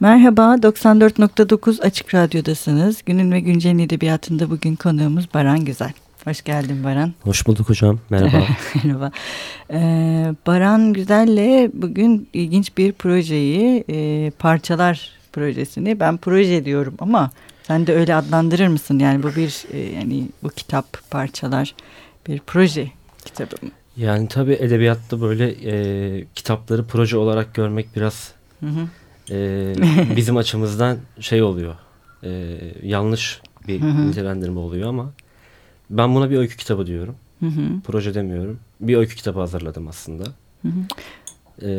Merhaba, 94.9 Açık Radyo'dasınız. Günün ve Güncel'in edebiyatında bugün konuğumuz Baran Güzel. Hoş geldin Baran. Hoş bulduk hocam. Merhaba. Merhaba. Ee, Baran Güzel'le bugün ilginç bir projeyi, e, parçalar projesini ben proje diyorum ama sen de öyle adlandırır mısın? Yani bu bir e, yani bu kitap parçalar bir proje kitabı mı? Yani tabii edebiyatta böyle e, kitapları proje olarak görmek biraz hı hı. E, bizim açımızdan şey oluyor. E, yanlış bir nitelendirme oluyor ama ben buna bir öykü kitabı diyorum. Hı hı. Proje demiyorum. Bir öykü kitabı hazırladım aslında. Hı hı. E,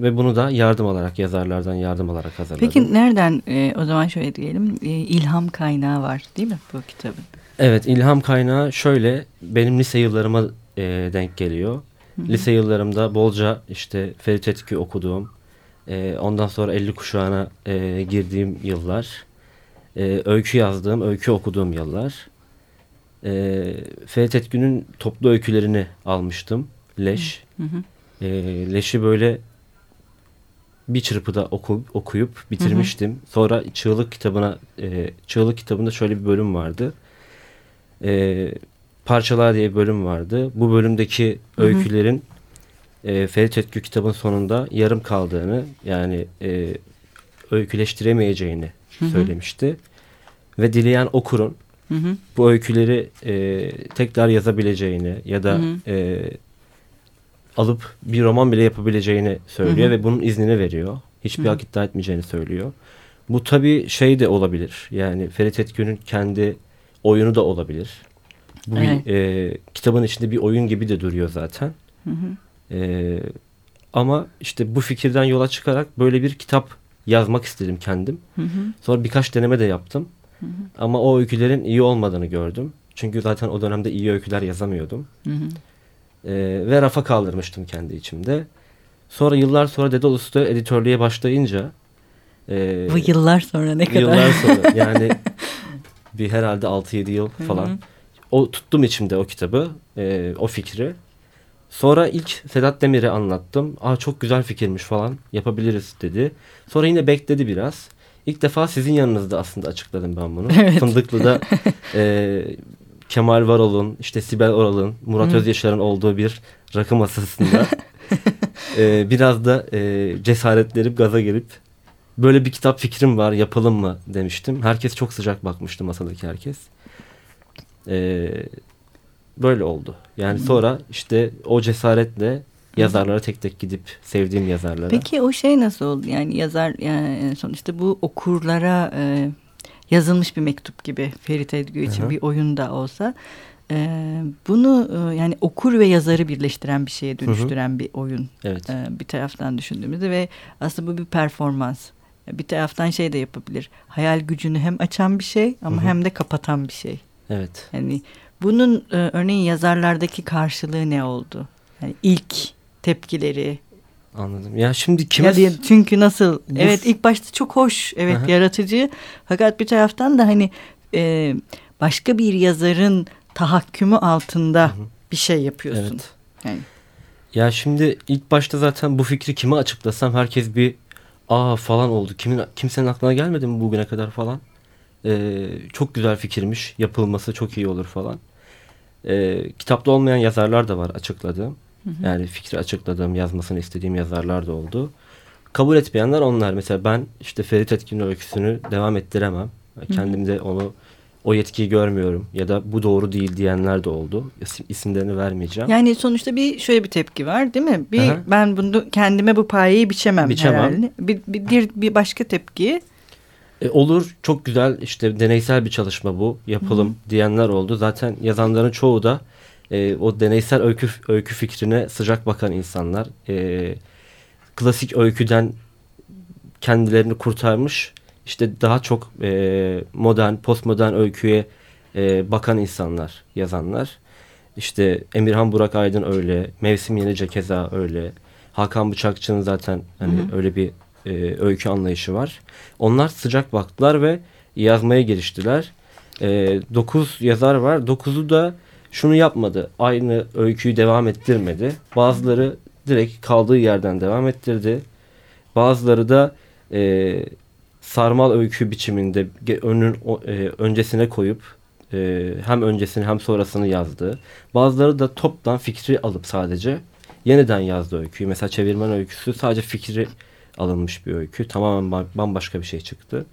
ve bunu da yardım alarak, yazarlardan yardım alarak hazırladım. Peki nereden, e, o zaman şöyle diyelim, e, ilham kaynağı var değil mi bu kitabın? Evet, ilham kaynağı şöyle, benim lise yıllarıma e, denk geliyor. Hı hı. Lise yıllarımda bolca işte Ferit Etki okuduğum, e, ondan sonra 50 kuşağına e, girdiğim yıllar, e, öykü yazdığım, öykü okuduğum yıllar. E, Ferit Etkin'in toplu öykülerini almıştım. Leş. Hı hı. E, Leş'i böyle bir çırpıda oku, okuyup bitirmiştim. Hı hı. Sonra Çığlık kitabına, e, Çığlık kitabında şöyle bir bölüm vardı. E, Parçalar diye bir bölüm vardı. Bu bölümdeki hı hı. öykülerin e, Ferit Etkü kitabın sonunda yarım kaldığını yani e, öyküleştiremeyeceğini hı hı. söylemişti. Ve dileyen okurun hı hı. bu öyküleri e, tekrar yazabileceğini ya da hı hı. E, alıp bir roman bile yapabileceğini söylüyor hı hı. ve bunun iznini veriyor. Hiçbir hı. hak iddia etmeyeceğini söylüyor. Bu tabii şey de olabilir. Yani Ferit Etkün'ün kendi oyunu da olabilir. Bu evet. bir, e, kitabın içinde bir oyun gibi de duruyor zaten. Hı hı. E, ama işte bu fikirden yola çıkarak böyle bir kitap yazmak istedim kendim. Hı hı. Sonra birkaç deneme de yaptım. Hı hı. Ama o öykülerin iyi olmadığını gördüm. Çünkü zaten o dönemde iyi öyküler yazamıyordum. Hı hı. E, ve rafa kaldırmıştım kendi içimde. Sonra yıllar sonra Dedalus editörlüğe başlayınca e, Bu yıllar sonra ne kadar? Yıllar sonra yani bir herhalde 6-7 yıl falan. Hı hı. O tuttum içimde o kitabı, e, o fikri. Sonra ilk Sedat Demir'e anlattım. Aa çok güzel fikirmiş falan yapabiliriz dedi. Sonra yine bekledi biraz. İlk defa sizin yanınızda aslında açıkladım ben bunu. Evet. Fındıklı'da e, Kemal Varol'un, işte Sibel Oral'ın, Murat Özyaşar'ın olduğu bir rakı masasında e, biraz da e, cesaretlenip gaza gelip böyle bir kitap fikrim var yapalım mı demiştim. Herkes çok sıcak bakmıştı masadaki herkes. E, böyle oldu. Yani sonra işte o cesaretle yazarlara tek tek gidip sevdiğim yazarlara. Peki o şey nasıl oldu? Yani yazar yani sonuçta bu okurlara e, yazılmış bir mektup gibi Ferit Edgü için Hı-hı. bir oyun da olsa e, bunu e, yani okur ve yazarı birleştiren bir şeye dönüştüren Hı-hı. bir oyun. Evet. E, bir taraftan düşündüğümüzde ve aslında bu bir performans. Bir taraftan şey de yapabilir. Hayal gücünü hem açan bir şey ama Hı-hı. hem de kapatan bir şey. Evet. Yani bunun e, örneğin yazarlardaki karşılığı ne oldu? Yani ilk tepkileri. Anladım. Ya şimdi kime... Ya çünkü nasıl? Bu... Evet ilk başta çok hoş. Evet Aha. yaratıcı. Fakat bir taraftan da hani e, başka bir yazarın tahakkümü altında Hı -hı. bir şey yapıyorsun. Evet. Yani. Ya şimdi ilk başta zaten bu fikri kime açıklasam herkes bir aa falan oldu. Kimin kimsenin aklına gelmedi mi bugüne kadar falan. Ee, çok güzel fikirmiş. Yapılması çok iyi olur falan. Ee, kitapta olmayan yazarlar da var açıkladığım. Hı hı. Yani fikri açıkladığım, yazmasını istediğim yazarlar da oldu. Kabul etmeyenler onlar. Mesela ben işte Ferit Etkin'in öyküsünü devam ettiremem. Kendimde onu o yetkiyi görmüyorum ya da bu doğru değil diyenler de oldu. İsim, isimlerini vermeyeceğim. Yani sonuçta bir şöyle bir tepki var değil mi? Bir Aha. ben bunu kendime bu payeyi biçemem, biçemem. herhalde. Bir, bir, bir başka tepki e, olur çok güzel işte deneysel bir çalışma bu yapalım Hı. diyenler oldu. Zaten yazanların çoğu da e, o deneysel öykü, öykü fikrine sıcak bakan insanlar. E, klasik öyküden kendilerini kurtarmış işte daha çok e, modern, postmodern öyküye e, bakan insanlar, yazanlar. İşte Emirhan Burak Aydın öyle, Mevsim Yenice keza öyle. Hakan Bıçakçı'nın zaten hani Hı -hı. öyle bir e, öykü anlayışı var. Onlar sıcak baktılar ve yazmaya giriştiler. E, dokuz yazar var. Dokuzu da şunu yapmadı. Aynı öyküyü devam ettirmedi. Bazıları direkt kaldığı yerden devam ettirdi. Bazıları da e, sarmal öykü biçiminde önün e, öncesine koyup e, hem öncesini hem sonrasını yazdı. Bazıları da toptan fikri alıp sadece yeniden yazdı öyküyü. Mesela çevirmen öyküsü sadece fikri alınmış bir öykü. Tamamen bambaşka bir şey çıktı.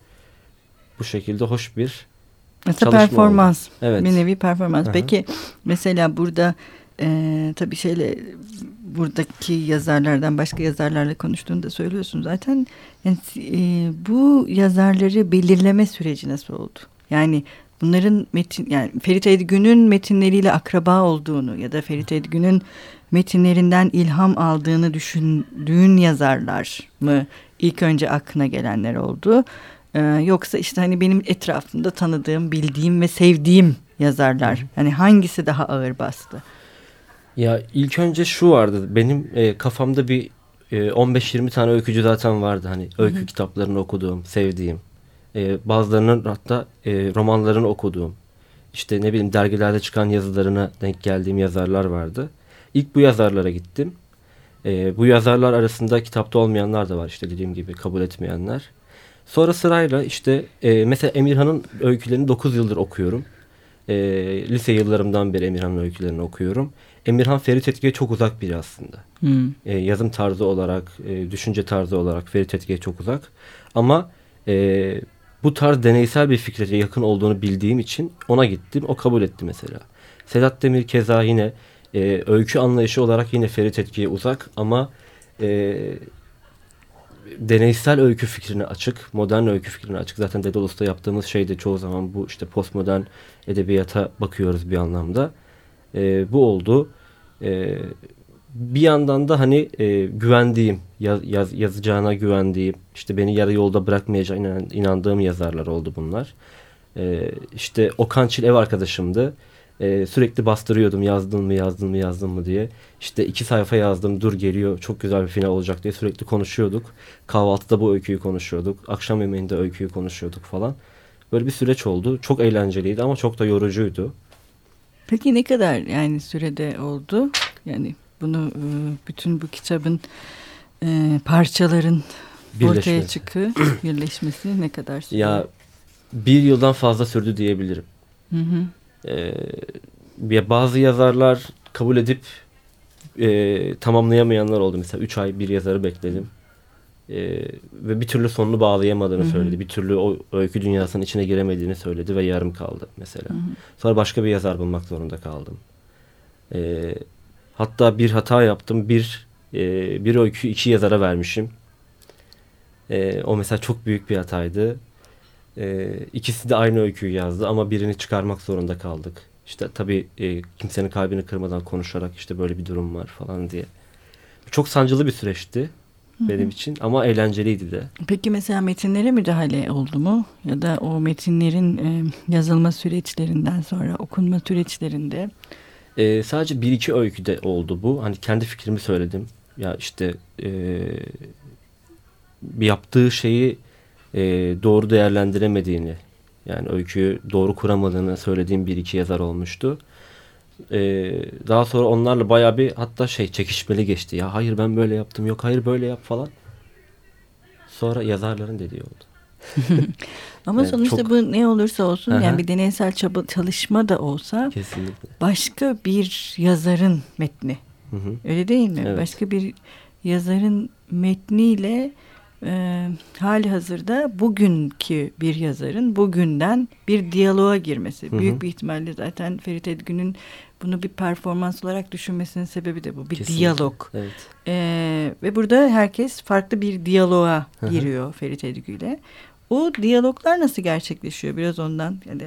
Bu şekilde hoş bir Mesela performans. Oldu. Evet. Bir nevi performans. Aha. Peki mesela burada e, tabii şeyle buradaki yazarlardan başka yazarlarla konuştuğunu da söylüyorsun zaten. Yani, e, bu yazarları belirleme süreci nasıl oldu? Yani bunların metin yani Ferit Edgün'ün metinleriyle akraba olduğunu ya da Ferit Edgün'ün metinlerinden ilham aldığını düşündüğün yazarlar mı ilk önce aklına gelenler oldu? Ee, yoksa işte hani benim etrafımda tanıdığım, bildiğim ve sevdiğim yazarlar. Hani hangisi daha ağır bastı? Ya ilk önce şu vardı. Benim e, kafamda bir e, 15-20 tane öykücü zaten vardı. Hani öykü Hı-hı. kitaplarını okuduğum, sevdiğim. E, bazılarının hatta e, romanlarını okuduğum. İşte ne bileyim dergilerde çıkan yazılarına denk geldiğim yazarlar vardı. İlk bu yazarlara gittim. E, bu yazarlar arasında kitapta olmayanlar da var işte dediğim gibi kabul etmeyenler. Sonra sırayla işte e, mesela Emirhan'ın öykülerini 9 yıldır okuyorum. E, lise yıllarımdan beri Emirhan'ın öykülerini okuyorum. Emirhan Ferit Etki'ye çok uzak biri aslında. Hmm. E, yazım tarzı olarak, e, düşünce tarzı olarak Ferit Etki'ye çok uzak. Ama e, bu tarz deneysel bir fikre yakın olduğunu bildiğim için ona gittim. O kabul etti mesela. Sedat Demir keza yine e, öykü anlayışı olarak yine Ferit Etki'ye uzak ama e, deneysel öykü fikrine açık, modern öykü fikrine açık. Zaten Daedalus'ta yaptığımız şey de çoğu zaman bu işte postmodern edebiyata bakıyoruz bir anlamda. E, bu oldu. E, bir yandan da hani e, güvendiğim, yaz, yaz, yazacağına güvendiğim, işte beni yarı yolda bırakmayacağına inan, inandığım yazarlar oldu bunlar. E, işte Okan Çil ev arkadaşımdı. E, sürekli bastırıyordum yazdın mı yazdın mı yazdın mı diye. İşte iki sayfa yazdım dur geliyor çok güzel bir final olacak diye sürekli konuşuyorduk. Kahvaltıda bu öyküyü konuşuyorduk. Akşam yemeğinde öyküyü konuşuyorduk falan. Böyle bir süreç oldu. Çok eğlenceliydi ama çok da yorucuydu. Peki ne kadar yani sürede oldu? Yani bunu e, bütün bu kitabın e, parçaların ortaya çıkı birleşmesi ne kadar sürdü? Ya bir yıldan fazla sürdü diyebilirim. Hı hı. Ee, bazı yazarlar kabul edip e, tamamlayamayanlar oldu. Mesela 3 ay bir yazarı bekledim. E, ve bir türlü sonunu bağlayamadığını Hı-hı. söyledi. Bir türlü o öykü dünyasının içine giremediğini söyledi ve yarım kaldı mesela. Hı-hı. Sonra başka bir yazar bulmak zorunda kaldım. E, hatta bir hata yaptım. Bir e, bir öykü iki yazara vermişim. E, o mesela çok büyük bir hataydı. E, ikisi de aynı öyküyü yazdı ama birini çıkarmak zorunda kaldık. İşte tabii e, kimsenin kalbini kırmadan konuşarak işte böyle bir durum var falan diye. Çok sancılı bir süreçti benim için ama eğlenceliydi de. Peki mesela metinlere müdahale oldu mu? Ya da o metinlerin e, yazılma süreçlerinden sonra okunma süreçlerinde? E, sadece bir iki öyküde oldu bu. Hani kendi fikrimi söyledim. Ya işte e, yaptığı şeyi e, doğru değerlendiremediğini yani öyküyü doğru kuramadığını söylediğim bir iki yazar olmuştu. E, daha sonra onlarla baya bir hatta şey çekişmeli geçti. Ya hayır ben böyle yaptım yok hayır böyle yap falan. Sonra yazarların dediği oldu. Ama yani sonuçta çok... bu ne olursa olsun Aha. yani bir deneysel çaba, çalışma da olsa Kesinlikle. başka bir yazarın metni. Hı hı. Öyle değil mi? Evet. Başka bir yazarın metniyle e, hali hazırda bugünkü bir yazarın bugünden bir diyaloğa girmesi. Hı hı. Büyük bir ihtimalle zaten Ferit Edgün'ün bunu bir performans olarak düşünmesinin sebebi de bu. Bir Kesinlikle. diyalog. Evet. E, ve burada herkes farklı bir diyaloğa hı hı. giriyor Ferit Edgü'yle. O diyaloglar nasıl gerçekleşiyor? Biraz ondan yani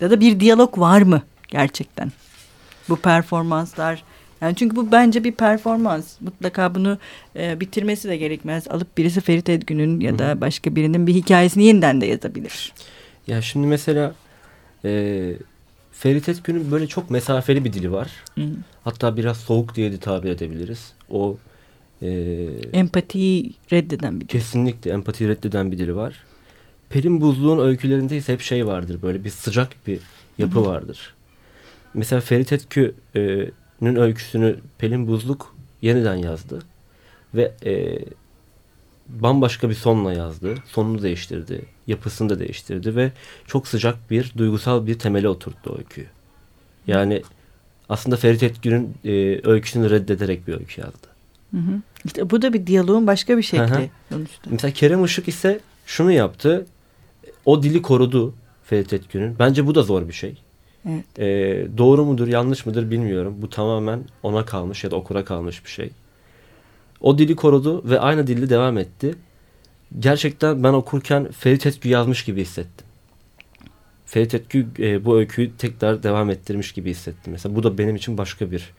ya da bir diyalog var mı gerçekten? Bu performanslar yani çünkü bu bence bir performans. Mutlaka bunu e, bitirmesi de gerekmez. Alıp birisi Ferit Edgün'ün ya da başka birinin bir hikayesini yeniden de yazabilir. Ya şimdi mesela e, Ferit Edgün'ün böyle çok mesafeli bir dili var. Hı. Hatta biraz soğuk diye de tabir edebiliriz. O e, empatiyi reddeden bir dil. Kesinlikle empatiyi reddeden bir dili var. Pelin Buzluğ'un öykülerinde ise hep şey vardır. Böyle bir sıcak bir yapı Hı -hı. vardır. Mesela Ferit Etkü e, öyküsünü Pelin Buzluk yeniden yazdı. Ve e, bambaşka bir sonla yazdı. Sonunu değiştirdi. Yapısını da değiştirdi ve çok sıcak bir duygusal bir temele oturttu o öyküyü. Yani aslında Ferit Etgün'ün e, öyküsünü reddederek bir öykü yazdı. Hı hı. İşte bu da bir diyaloğun başka bir şekli. Mesela Kerem Işık ise şunu yaptı. O dili korudu Ferit Etgün'ün. Bence bu da zor bir şey. Evet. Ee, doğru mudur yanlış mıdır bilmiyorum. Bu tamamen ona kalmış ya da okura kalmış bir şey. O dili korudu ve aynı dilde devam etti. Gerçekten ben okurken Ferit Etgü yazmış gibi hissettim. Ferit Etgü e, bu öyküyü tekrar devam ettirmiş gibi hissettim. Mesela bu da benim için başka bir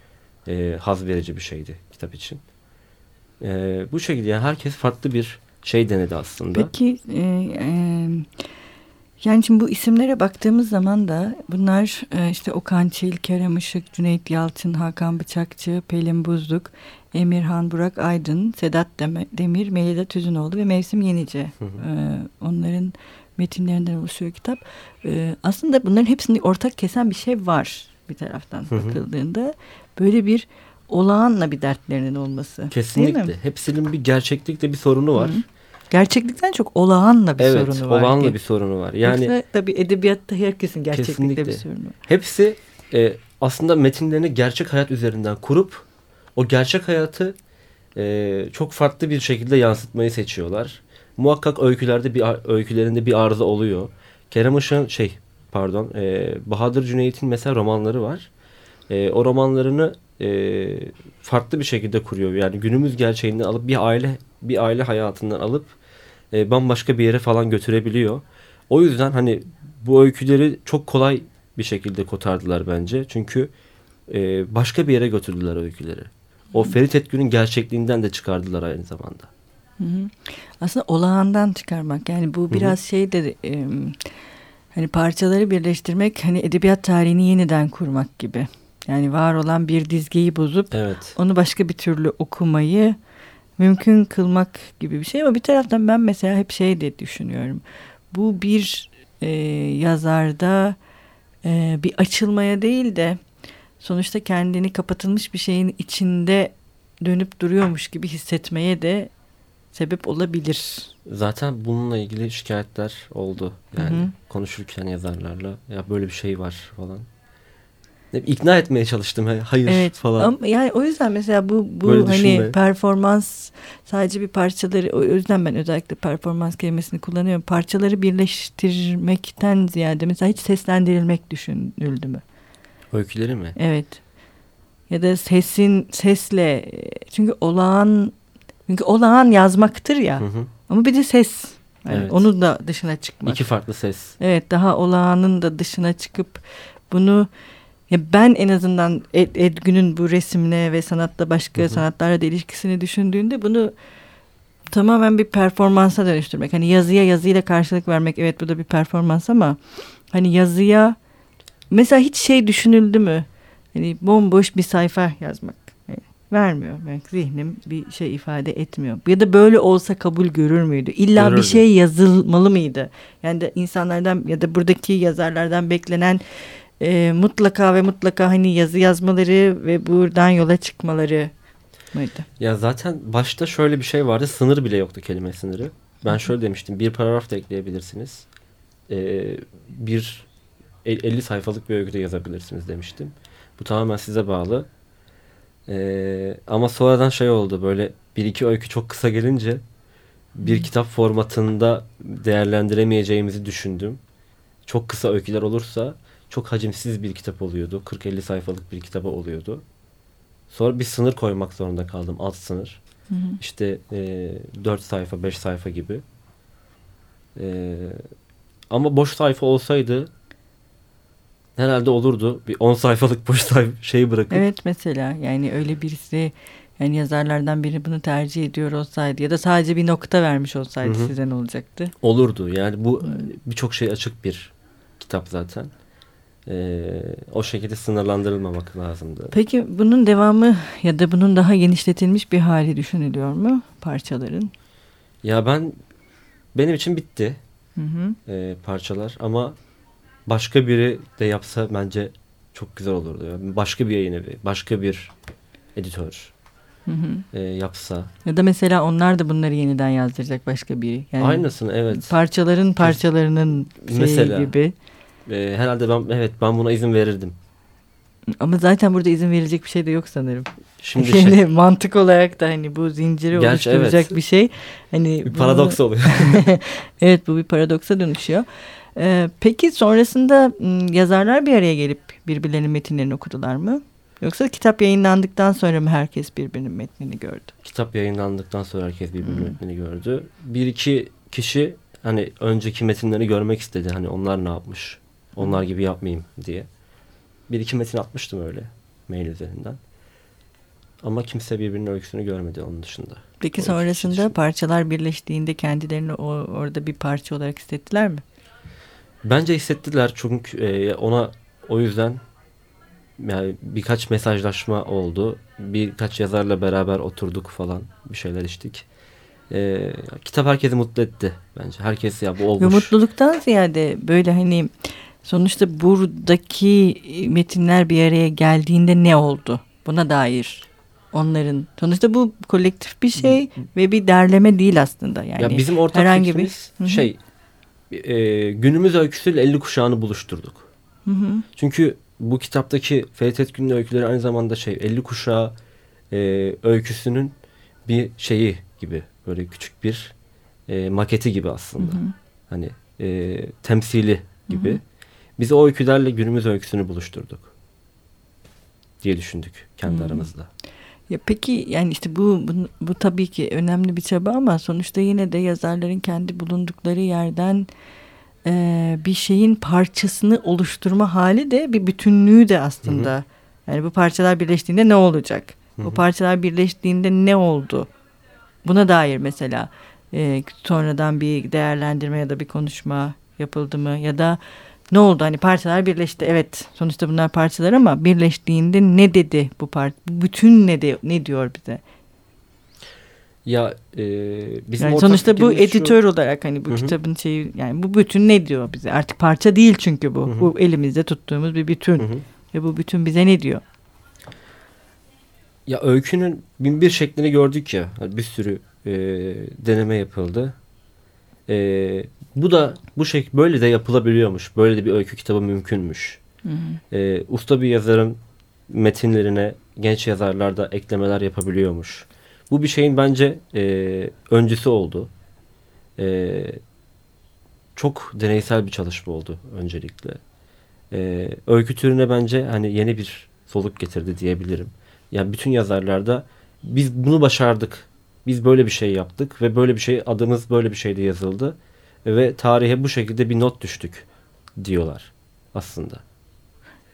e, haz verici bir şeydi kitap için. E, bu şekilde yani herkes farklı bir şey denedi aslında. Peki e, e, yani şimdi bu isimlere baktığımız zaman da bunlar e, işte Okan Çil, Kerem Işık, Cüneyt Yalçın, Hakan Bıçakçı, Pelin Buzluk, Emirhan Burak Aydın, Sedat Demir, Melida Tüzünoğlu ve Mevsim Yenice. Hı hı. E, onların metinlerinden oluşuyor kitap. E, aslında bunların hepsini ortak kesen bir şey var bir taraftan hı hı. bakıldığında. Böyle bir olağanla bir dertlerinin olması. Kesinlikle. Hepsinin bir gerçeklikle bir sorunu var. Hı hı. Gerçeklikten çok olağanla bir evet, sorunu var. Evet olağanla bir sorunu var. Yani Yoksa tabii edebiyatta herkesin kesinlikle. bir sorunu var. Hepsi e, aslında metinlerini gerçek hayat üzerinden kurup o gerçek hayatı e, çok farklı bir şekilde yansıtmayı seçiyorlar. Muhakkak öykülerde bir öykülerinde bir arıza oluyor. Kerem Işık'ın şey pardon e, Bahadır Cüneyt'in mesela romanları var. E, o romanlarını e, farklı bir şekilde kuruyor. Yani günümüz gerçeğinden alıp bir aile bir aile hayatından alıp e, bambaşka bir yere falan götürebiliyor. O yüzden hani bu öyküleri çok kolay bir şekilde kotardılar bence. Çünkü e, başka bir yere götürdüler öyküleri. O Ferit Etgün'ün gerçekliğinden de çıkardılar aynı zamanda. Hı hı. Aslında olağandan çıkarmak yani bu biraz hı hı. şey de e, hani parçaları birleştirmek hani edebiyat tarihini yeniden kurmak gibi. Yani var olan bir dizgeyi bozup evet. onu başka bir türlü okumayı mümkün kılmak gibi bir şey ama bir taraftan ben mesela hep şey de düşünüyorum. Bu bir e, yazarda e, bir açılmaya değil de sonuçta kendini kapatılmış bir şeyin içinde dönüp duruyormuş gibi hissetmeye de sebep olabilir. Zaten bununla ilgili şikayetler oldu. Yani hı hı. konuşurken yazarlarla ya böyle bir şey var falan ikna etmeye çalıştım hayır evet, falan. Ama yani o yüzden mesela bu bu Böyle hani düşünme. performans sadece bir parçaları o yüzden ben özellikle performans kelimesini kullanıyorum. Parçaları birleştirmekten ziyade mesela hiç seslendirilmek düşünüldü mü? Öyküleri mi? Evet. Ya da sesin sesle çünkü olağan çünkü olağan yazmaktır ya. Hı hı. Ama bir de ses. Yani evet. Onun da dışına çıkmak. İki farklı ses. Evet daha olağanın da dışına çıkıp bunu ya ben en azından Ed, Edgün'ün bu resimle ve sanatla başka hı hı. sanatlarla da ilişkisini düşündüğünde bunu tamamen bir performansa dönüştürmek. Hani yazıya yazıyla karşılık vermek evet bu da bir performans ama hani yazıya mesela hiç şey düşünüldü mü? Hani bomboş bir sayfa yazmak. Yani vermiyor. Yani zihnim bir şey ifade etmiyor. Ya da böyle olsa kabul görür müydü? İlla Görürdü. bir şey yazılmalı mıydı? Yani de insanlardan ya da buradaki yazarlardan beklenen e, mutlaka ve mutlaka hani yazı yazmaları ve buradan yola çıkmaları mıydı? Ya zaten başta şöyle bir şey vardı. Sınır bile yoktu kelime sınırı. Ben şöyle demiştim. Bir paragraf da ekleyebilirsiniz. Ee, bir 50 sayfalık bir öyküde yazabilirsiniz demiştim. Bu tamamen size bağlı. Ee, ama sonradan şey oldu. Böyle bir iki öykü çok kısa gelince bir kitap formatında değerlendiremeyeceğimizi düşündüm. Çok kısa öyküler olursa çok hacimsiz bir kitap oluyordu. 40-50 sayfalık bir kitaba oluyordu. Sonra bir sınır koymak zorunda kaldım. Alt sınır. Hı hı. İşte e, 4 sayfa, 5 sayfa gibi. E, ama boş sayfa olsaydı herhalde olurdu. Bir 10 sayfalık boş sayfa şeyi bırakıp. Evet mesela yani öyle birisi yani yazarlardan biri bunu tercih ediyor olsaydı ya da sadece bir nokta vermiş olsaydı hı hı. size ne olacaktı? Olurdu. Yani bu birçok şey açık bir kitap zaten e, o şekilde sınırlandırılmamak lazımdı. Peki bunun devamı ya da bunun daha genişletilmiş bir hali düşünülüyor mu parçaların? Ya ben benim için bitti hı hı. E, parçalar ama başka biri de yapsa bence çok güzel olurdu. Yani başka bir yayın evi, başka bir editör. hı hı. E, yapsa. Ya da mesela onlar da bunları yeniden yazdıracak başka biri. Yani Aynısını evet. Parçaların parçalarının şeyi mesela, gibi. E, herhalde ben evet ben buna izin verirdim. Ama zaten burada izin verilecek bir şey de yok sanırım. Şimdi şey, mantık olarak da hani bu zinciri Gerçi oluşturacak evet. bir şey. Hani bir paradoks oluyor. evet bu bir paradoksa dönüşüyor. Ee, peki sonrasında yazarlar bir araya gelip birbirlerinin metinlerini okudular mı? Yoksa kitap yayınlandıktan sonra mı herkes birbirinin metnini gördü? Kitap yayınlandıktan sonra herkes birbirinin hmm. metnini gördü. Bir iki kişi hani önceki metinleri görmek istedi. Hani onlar ne yapmış? Onlar gibi yapmayayım diye. Bir iki metin atmıştım öyle mail üzerinden. Ama kimse birbirinin öyküsünü görmedi onun dışında. Peki o sonrasında parçalar birleştiğinde kendilerini o, orada bir parça olarak hissettiler mi? Bence hissettiler çünkü e, ona o yüzden yani birkaç mesajlaşma oldu. Birkaç yazarla beraber oturduk falan bir şeyler içtik. E, kitap herkesi mutlu etti bence. Herkes ya bu olmuş. Ve mutluluktan ziyade böyle hani sonuçta buradaki metinler bir araya geldiğinde ne oldu? Buna dair onların sonuçta bu kolektif bir şey ve bir derleme değil aslında yani. Ya bizim ortak herhangi bir şey e, günümüz öyküsüyle 50 kuşağını buluşturduk. Hı hı. Çünkü bu kitaptaki Ferit Etgün'ün öyküleri aynı zamanda şey 50 kuşağı e, öyküsünün bir şeyi gibi böyle küçük bir e, maketi gibi aslında. Hı hı. Hani e, temsili gibi. Hı hı. Biz o öykülerle günümüz öyküsünü buluşturduk diye düşündük kendi hı. aramızda. Ya peki yani işte bu, bu bu tabii ki önemli bir çaba ama sonuçta yine de yazarların kendi bulundukları yerden e, bir şeyin parçasını oluşturma hali de bir bütünlüğü de aslında. Hı hı. Yani bu parçalar birleştiğinde ne olacak? Hı hı. Bu parçalar birleştiğinde ne oldu? Buna dair mesela e, sonradan bir değerlendirme ya da bir konuşma yapıldı mı? Ya da ne oldu? Hani parçalar birleşti. Evet sonuçta bunlar parçalar ama birleştiğinde ne dedi bu part? Bütün ne de ne diyor bize? Ya e, bizim yani sonuçta bu editör şu... olarak hani bu Hı-hı. kitabın şeyi yani bu bütün ne diyor bize? Artık parça değil çünkü bu. Hı-hı. Bu elimizde tuttuğumuz bir bütün. Hı-hı. Ve bu bütün bize ne diyor? Ya öykünün bin bir şeklini gördük ya. Bir sürü e, deneme yapıldı. E, bu da bu şey böyle de yapılabiliyormuş. Böyle de bir öykü kitabı mümkünmüş. Hı hı. E, usta bir yazarın metinlerine genç yazarlar da eklemeler yapabiliyormuş. Bu bir şeyin bence e, öncüsü oldu. E, çok deneysel bir çalışma oldu öncelikle. E, öykü türüne bence hani yeni bir soluk getirdi diyebilirim. Yani bütün yazarlarda biz bunu başardık. Biz böyle bir şey yaptık ve böyle bir şey adımız böyle bir şeyde yazıldı ve tarihe bu şekilde bir not düştük diyorlar aslında.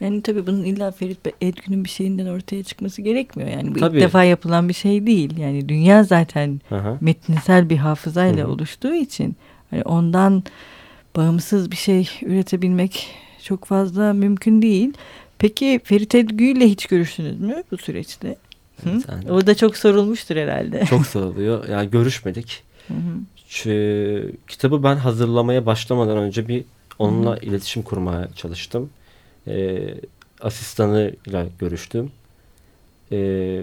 Yani tabii bunun illa Ferit Edgün'ün bir şeyinden ortaya çıkması gerekmiyor. Yani bu tabii. ilk defa yapılan bir şey değil. Yani dünya zaten Aha. metinsel bir hafızayla Hı-hı. oluştuğu için hani ondan bağımsız bir şey üretebilmek çok fazla mümkün değil. Peki Ferit Edgü ile hiç görüştünüz mü bu süreçte? Evet, yani. O da çok sorulmuştur herhalde. Çok soruluyor. Yani görüşmedik. Hı hı. Kitabı ben hazırlamaya başlamadan önce bir onunla hı hı. iletişim kurmaya çalıştım e, asistanıyla görüştüm. E,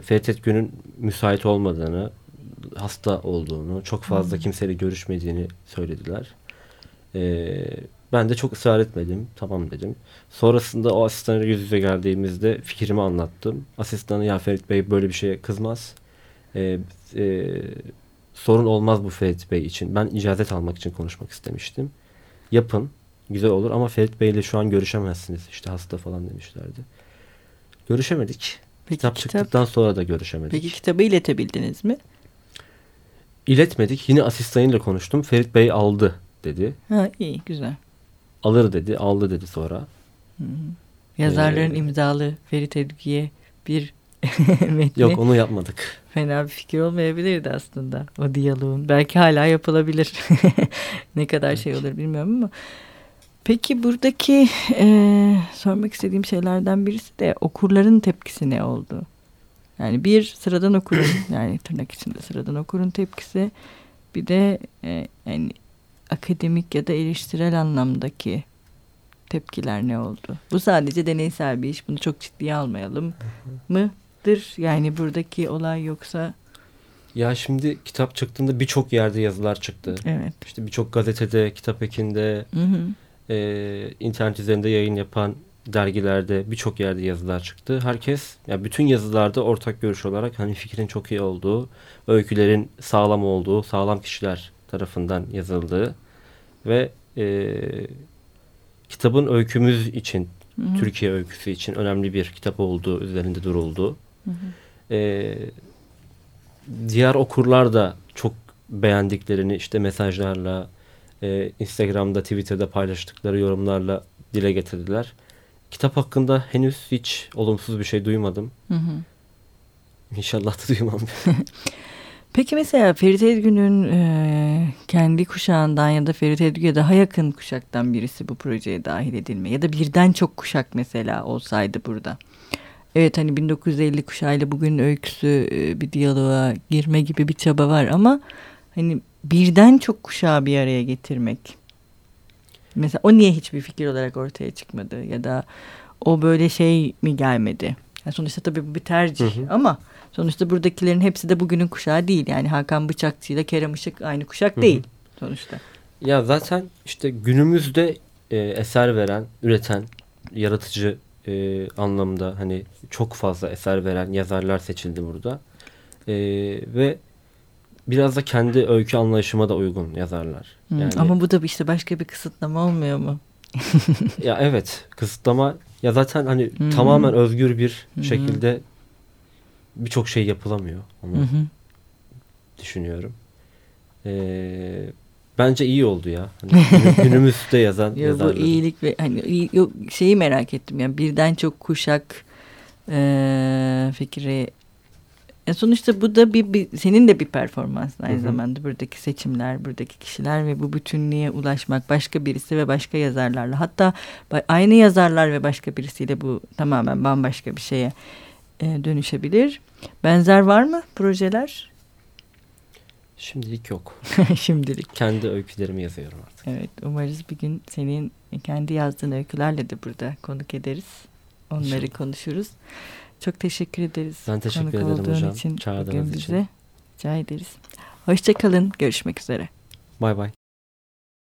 Ferit Gün'ün müsait olmadığını, hasta olduğunu, çok fazla hmm. kimseyle görüşmediğini söylediler. E, ben de çok ısrar etmedim. Tamam dedim. Sonrasında o asistanla yüz yüze geldiğimizde fikrimi anlattım. Asistanı ya Ferit Bey böyle bir şeye kızmaz. E, e, sorun olmaz bu Ferit Bey için. Ben icazet almak için konuşmak istemiştim. Yapın güzel olur ama Ferit Bey ile şu an görüşemezsiniz. İşte hasta falan demişlerdi. Görüşemedik. Peki, kitap, kitap çıktıktan sonra da görüşemedik. Peki kitabı iletebildiniz mi? İletmedik. Yine asistanıyla konuştum. Ferit Bey aldı dedi. Ha iyi güzel. Alır dedi. Aldı dedi sonra. Hı. Yazarların ee, imzalı Ferit Edgi'ye bir metni. Yok onu yapmadık. Fena bir fikir olmayabilirdi aslında o diyaloğun. Belki hala yapılabilir. ne kadar şey olur bilmiyorum ama. Peki buradaki e, sormak istediğim şeylerden birisi de okurların tepkisi ne oldu? Yani bir sıradan okurun yani tırnak içinde sıradan okurun tepkisi bir de e, yani akademik ya da eleştirel anlamdaki tepkiler ne oldu? Bu sadece deneysel bir iş. Bunu çok ciddiye almayalım mı? çıkmıştır? Yani buradaki olay yoksa... Ya şimdi kitap çıktığında birçok yerde yazılar çıktı. Evet. İşte birçok gazetede, kitap ekinde, Hı hı. e, internet üzerinde yayın yapan dergilerde birçok yerde yazılar çıktı. Herkes, ya bütün yazılarda ortak görüş olarak hani fikrin çok iyi olduğu, öykülerin sağlam olduğu, sağlam kişiler tarafından yazıldığı ve e, kitabın öykümüz için, Hı hı. Türkiye öyküsü için önemli bir kitap olduğu üzerinde duruldu. Hı hı. E, diğer okurlar da çok beğendiklerini işte mesajlarla, e, Instagram'da, Twitter'da paylaştıkları yorumlarla dile getirdiler. Kitap hakkında henüz hiç olumsuz bir şey duymadım. Hı hı. İnşallah da duymam. Peki mesela Ferit Edgün'ün e, kendi kuşağından ya da Ferit Edgün'e daha yakın kuşaktan birisi bu projeye dahil edilme ya da birden çok kuşak mesela olsaydı burada. Evet hani 1950 kuşağıyla bugün öyküsü e, bir diyaloğa girme gibi bir çaba var ama hani birden çok kuşağı bir araya getirmek. Mesela o niye hiçbir fikir olarak ortaya çıkmadı ya da o böyle şey mi gelmedi? Yani sonuçta tabii bu bir tercih Hı hı. ama sonuçta buradakilerin hepsi de bugünün kuşağı değil. Yani Hakan Bıçakçı ile Kerem Işık aynı kuşak Hı hı. değil sonuçta. ya zaten işte günümüzde e, eser veren, üreten, yaratıcı e, anlamda hani çok fazla eser veren yazarlar seçildi burada. E, ve biraz da kendi öykü anlayışıma da uygun yazarlar. Yani Ama bu da işte başka bir kısıtlama olmuyor mu? ya evet kısıtlama ya zaten hani Hı hı. tamamen özgür bir Hı hı. şekilde birçok şey yapılamıyor. Onu Hı hı. düşünüyorum. Ee, bence iyi oldu ya. Hani günü- günümüzde yazan Ya bu yazarların. iyilik ve hani yok, şeyi merak ettim yani birden çok kuşak eee fikri e sonuçta bu da bir, bir senin de bir performansın aynı Hı hı. zamanda buradaki seçimler buradaki kişiler ve bu bütünlüğe ulaşmak başka birisi ve başka yazarlarla hatta aynı yazarlar ve başka birisiyle bu tamamen bambaşka bir şeye e, dönüşebilir. Benzer var mı projeler? Şimdilik yok. Şimdilik. Kendi öykülerimi yazıyorum artık. Evet umarız bir gün senin kendi yazdığın öykülerle de burada konuk ederiz. Onları İnşallah. konuşuruz. Çok teşekkür ederiz. Ben teşekkür konuk ederim hocam, için, çağırdığınız için. bize. Rica ederiz. Hoşçakalın. Görüşmek üzere. Bay bay.